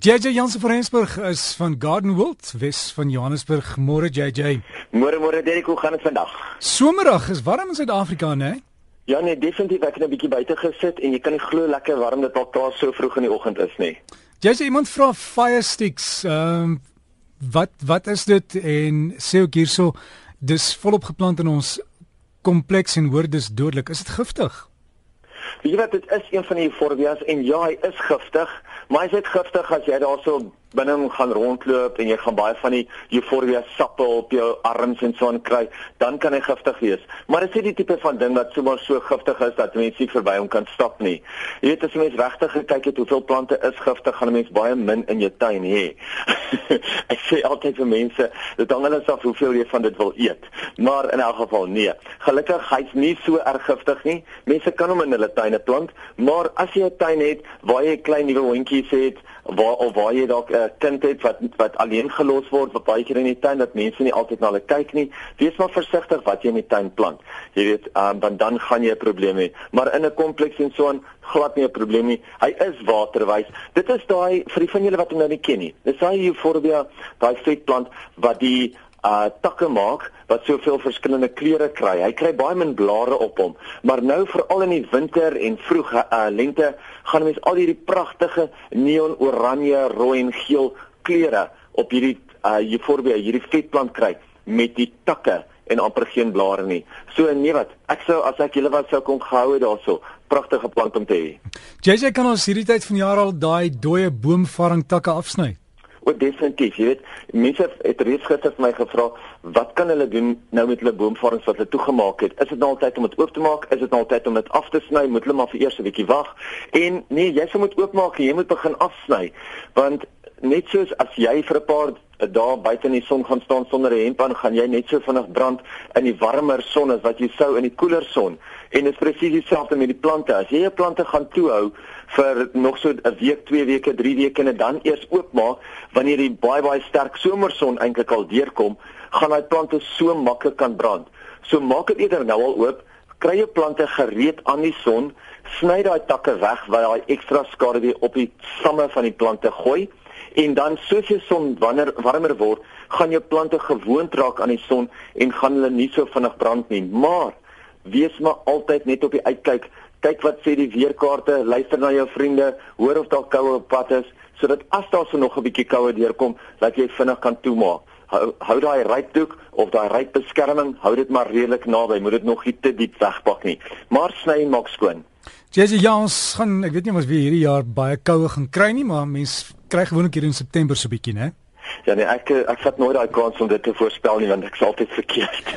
JJ Jansen van Rensburg is van Garden World, Wes van Johannesburg. Môre JJ. Môre môre Derek, hoe gaan dit vandag? Somerdag is warm in Suid-Afrika, né? Ja nee, definitief ek het 'n bietjie buite gesit en jy kan nie glo lekker warm dit al klaar so vroeg in die oggend is nie. JJ iemand vra fire sticks. Ehm um, wat wat is dit en sê ook hierso dis volop geplant in ons kompleks en hoor dis dodelik. Is dit giftig? Weet jy wat dit is een van die forbias en ja, hy is giftig, maar is dit giftig as jy daarso binne gaan rondloop en jy gaan baie van die euforia sappe op jou arms en so aan kry, dan kan hy giftig wees. Maar dit is nie die tipe van ding wat sommer so giftig is dat mense nie verby hom kan stap nie. Jy weet as jy mens regtig gekyk het hoeveel plante is giftig, gaan 'n mens baie min in jou tuin hê. Ek sê altyd vir mense, dit hang alles af hoeveel jy van dit wil eet. Maar in elk geval nee. Gelukkig hy's nie so erg giftig nie. Mense kan hom in hulle tuine plant, maar as jy 'n tuin het waar jy klein nuwe hondjies het, waar of waar jy dalk 'n uh, kind het wat wat alleen gelos word wat baie keer in die tuin dat mense nie altyd na hulle kyk nie. Wees maar versigtig wat jy in die tuin plant. Jy weet um, dan dan gaan jy 'n probleem hê. Maar in 'n kompleks en so aan glad nie 'n probleem nie. Hy is waterwys. Dit is daai vir die van julle wat hom nou nie ken nie. Dis daai euphorbia daai vetplant wat die uh takke maak wat soveel verskillende kleure kry. Hy kry baie min blare op hom. Maar nou veral in die winter en vroeg uh lente gaan mense al hierdie pragtige neon oranje, rooi en geel kleure op hierdie uh euphorbia, hierdie vetplant kry met die takke en amper geen blare nie. So nee wat, ek sou as ek julle wat sou kon gehou het daarso, pragtige plant om te hê. JJ kan ons hierdie tyd van jaar al daai dooie boomvaring takke afsny. O, definitief, jy weet, mense het reeds gister vir my gevra, wat kan hulle doen nou met hulle boomvorms wat hulle toegemaak het? Is dit nou altyd om dit oop te maak? Is dit nou altyd om dit af te sny? Moet hulle maar vir eers 'n bietjie wag? En nee, jy sou moet oopmaak, jy moet begin afsny, want net soos as jy vir 'n paar dae buite in die son gaan staan sonder 'n hemp aan, gaan jy net so vinnig brand in die warmer son as wat jy sou in die koeler son. En dit is presies dieselfde met die plante. As jy jou plante gaan toehou vir nog so 'n week, 2 weke, 3 weke en dan eers oopmaak wanneer die baie baie sterk somerson eintlik al deurkom, gaan daai plante so maklik kan brand. So maak dit eerder nou al oop, kry jou plante gereed aan die son, sny daai takke weg waar daai ekstra skadu op die stamme van die plante gooi en dan soos die son wanneer warmer word, gaan jou plante gewoond raak aan die son en gaan hulle nie so vinnig brand nie. Maar wees maar altyd net op die uitkyk. Kyk wat sê die weerkaarte, luister na jou vriende, hoor of daar koue op pad is, sodat as daar so nog 'n bietjie koue deurkom, dat jy vinnig kan toemaak. Hou, hou daai rypdoek of daai rypbeskerming, hou dit maar redelik naby, moet dit nog nie te diep wegpak nie. Maar sny en maak skoon. Jessie Jans gaan ek weet nie of ons weer hierdie jaar baie koue gaan kry nie, maar mens kry gewoonlik hier in September so bietjie, né? Ja nee, ek ek vat nooit daai kans om dit te voorspel nie want ek is altyd verkeerd.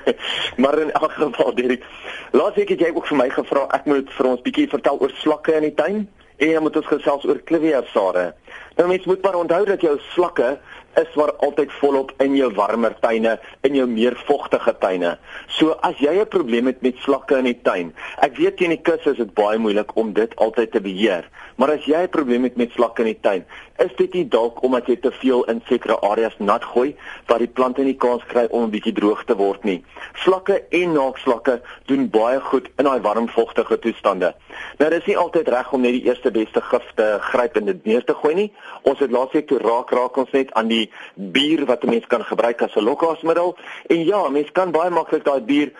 maar in elk geval, Dirk, laat ek jy ook vir my gevra, ek moet vir ons bietjie vertel oor slakke in die tuin en dan moet ons gesels oor kliviasare. Nou mense moet maar onthou dat jou slakke is maar altyd volop in jou warmer tuine, in jou meer vogtige tuine. So as jy 'n probleem het met slakke in die tuin, ek weet teen die kus is dit baie moeilik om dit altyd te beheer, maar as jy 'n probleem het met slakke in die tuin, is dit nie dalk omdat jy te veel in sekere areas nat gooi wat die plante nie kans kry om 'n bietjie droog te word nie. Slakke en naakslakke doen baie goed in daai warm vogtige toestande. Nou dis nie altyd reg om net die eerste beste gif te gryp en dit neer te gooi nie. Ons het laasweek toe raak raak ons net aan die bier wat 'n mens kan gebruik as 'n lokasmiddel. En ja, mens kan baie maklik daai bier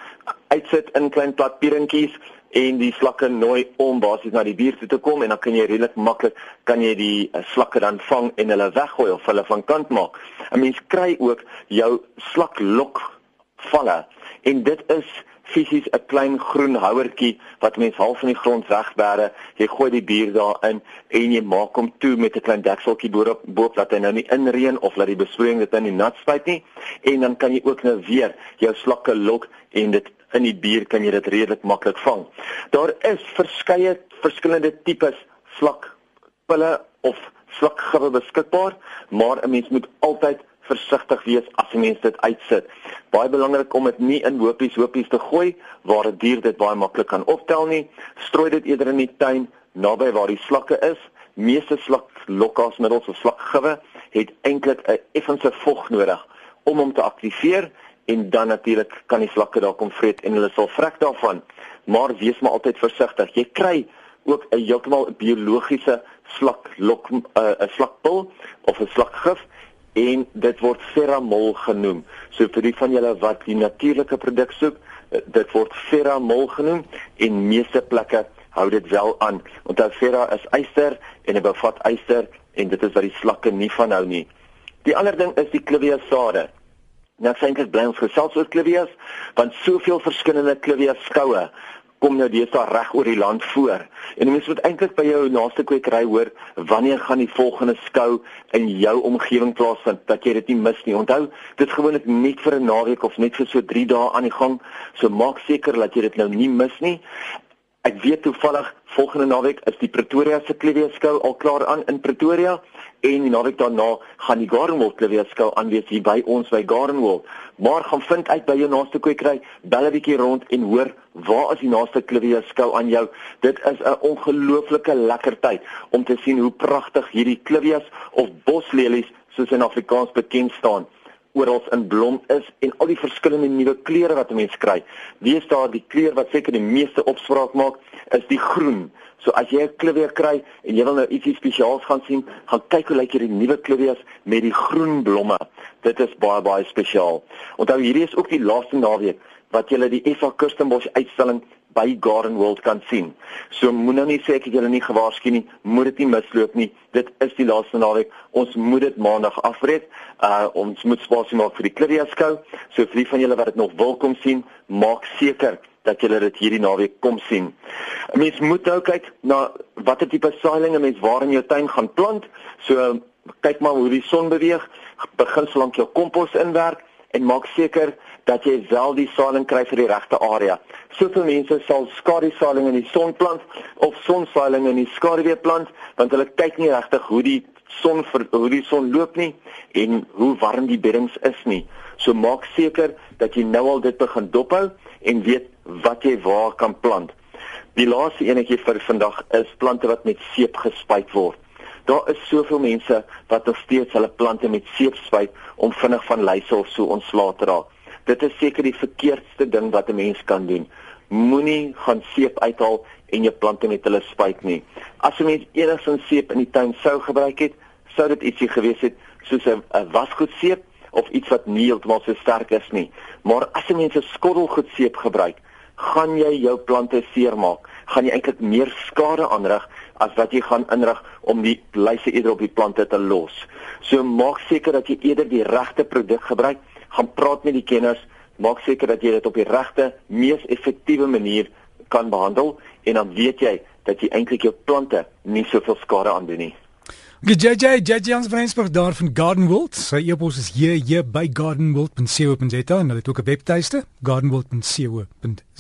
uitsit in klein plat pierentjies en die slakke nooi om basies na die bier toe te kom en dan kan jy redelik maklik kan jy die uh, slakke dan vang en hulle weggooi of hulle van kant maak. 'n Mens kry ook jou slaklok valle en dit is fisies 'n klein groen houertjie wat mens half van die grond wegbere. Jy gooi die bier daarin en jy maak hom toe met 'n klein dekseltjie boop boop dat hy nou nie inreën of laat die besproeiing dit in die nat spuit nie. En dan kan jy ook nou weer jou slakke lok en dit in die bier kan jy dit redelik maklik vang. Daar is verskeie verskillende tipes slakpille of slakgibbe beskikbaar, maar 'n mens moet altyd versigtig wees as 'n mens dit uitsit. Baie belangrik om dit nie in hopies hopies te gooi waar 'n dier dit baie maklik kan optel nie. Strooi dit eerder in die tuin naby waar die slakke is. Meeste slak lokkasmiddels of slakgewe het eintlik 'n effense vog nodig om hom te aktiveer en dan natuurlik kan die slakke daar kom vreet en hulle sal vrek daarvan. Maar wees maar altyd versigtig. Jy kry ook 'n heeltemal biologiese slak lok 'n uh, slakpil of 'n slakgif en dit word ferramol genoem. So vir die van julle wat die natuurlike produk soek, uh, dit word ferramol genoem en meeste plekke hou dit wel aan. Onthou ferra is yster en dit bevat yster en dit is wat die slakke nie van hou nie. Die ander ding is die klivia sade. Ek sê eintlik bly ons gesels oor klivias want soveel verskillende klivia skoue kom nou deesdae reg oor die land voor. En mense moet eintlik by jou naaste kwekery hoor wanneer gaan die volgende skou in jou omgewing plaasvind dat jy dit nie mis nie. Onthou, dit is gewoonlik net vir 'n naweek of net vir so 3 dae aan die gang. So maak seker dat jy dit nou nie mis nie. Ek weet toevallig volgende naweek is die Pretoria se Klevia skou al klaar aan in Pretoria en die naweek daarna gaan die Gardenwold Klevia skou aanwees hier by ons by Gardenwold. Maar gaan vind uit by jou naaste kwekery, bel 'n bietjie rond en hoor waar is die naaste Klevia skou aan jou. Dit is 'n ongelooflike lekker tyd om te sien hoe pragtig hierdie Klevias of boslelies soos in Afrikaans bekend staan oral in blom is en al die verskillende nuwe kleure wat 'n mens kry. Wees daar die kleur wat seker die meeste opspraak maak is die groen. So as jy 'n kleur kry en jy wil nou ietsie spesiaals gaan sien, gaan kyk hoe lyk hierdie nuwe kleure met die groen blomme. Dit is baie baie spesiaal. Onthou hierdie is ook die laaste naweek wat jy die FA Kirstenbosch uitstalling by Garden World kan sien. So moenie nou nie sê ek het julle nie gewaarsku nie, moet dit nie misloop nie. Dit is die laaste naweek. Ons moet dit maandag afbreek. Uh ons moet spasie maak vir die Cliria skou. So vir die van julle wat dit nog wil kom sien, maak seker dat julle dit hierdie naweek kom sien. 'n Mens moet nou kyk na watter tipe saailinge mens waar in jou tuin gaan plant. So kyk maar hoe die son beweeg. Begin solank jou kompos inwerk en maak seker dat jy wel die saailing kry vir die regte area. Soveel mense sal skadusaailing in die son plant of sonsaailing in die skaduwee plant want hulle kyk nie regtig hoe die son vir hoe die son loop nie en hoe warm die beddings is nie. So maak seker dat jy nou al dit begin dophou en weet wat jy waar kan plant. Die laaste enetjie vir vandag is plante wat met seep gespuit word. Daar is soveel mense wat nog steeds hulle plante met seep spuit om vinnig van luise of so ontslae te raak. Dit is seker die verkeerdste ding wat 'n mens kan doen. Moenie gaan seep uithaal en jou plante met hulle spuit nie. As 'n mens enigsins seep in die tuin sou gebruik het, sou dit ietsie gewees het soos 'n wasgoedseep of iets wat nie heeltemal so sterk is nie. Maar as 'n mens 'n skottelgoedseep gebruik, gaan jy jou plante seermaak. Gaan jy eintlik meer skade aanrig as wat jy gaan inrig om die luise eerder op die plante te los. So maak seker dat jy eerder die regte produk gebruik gaan praat met die kenners, maak seker dat jy dit op die regte, mees effektiewe manier kan behandel en dan weet jy dat jy eintlik jou plante nie soveel skade aandoen nie. JJ JJ Jans van Rensburg daar van Garden World. Sy e-pos is hier hier by gardenworld.co.za en hulle het ook 'n webtuiste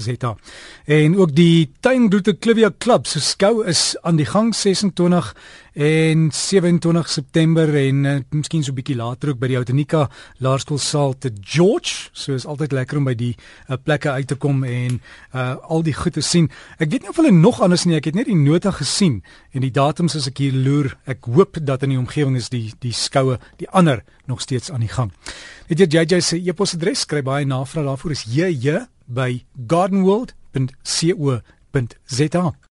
gardenworld.co.za. En ook die tuinroete Clivia Club se skou is aan die gang 26 en 27 September en uh, miskien so 'n bietjie later ook by die Autenika Laerskoolsaal te George. So is altyd lekker om by die uh, plekke uit te kom en uh, al die goed te sien. Ek weet nie of hulle nog anders nie. Ek het net die nota gesien en die datums as ek hier loer. Ek hoop dat in die omgewing is die die skoue, die ander nog steeds aan die gang. Weet jy JJ se e-posadres skryf baie navraag daarvoor is jj by gardenworld.co.za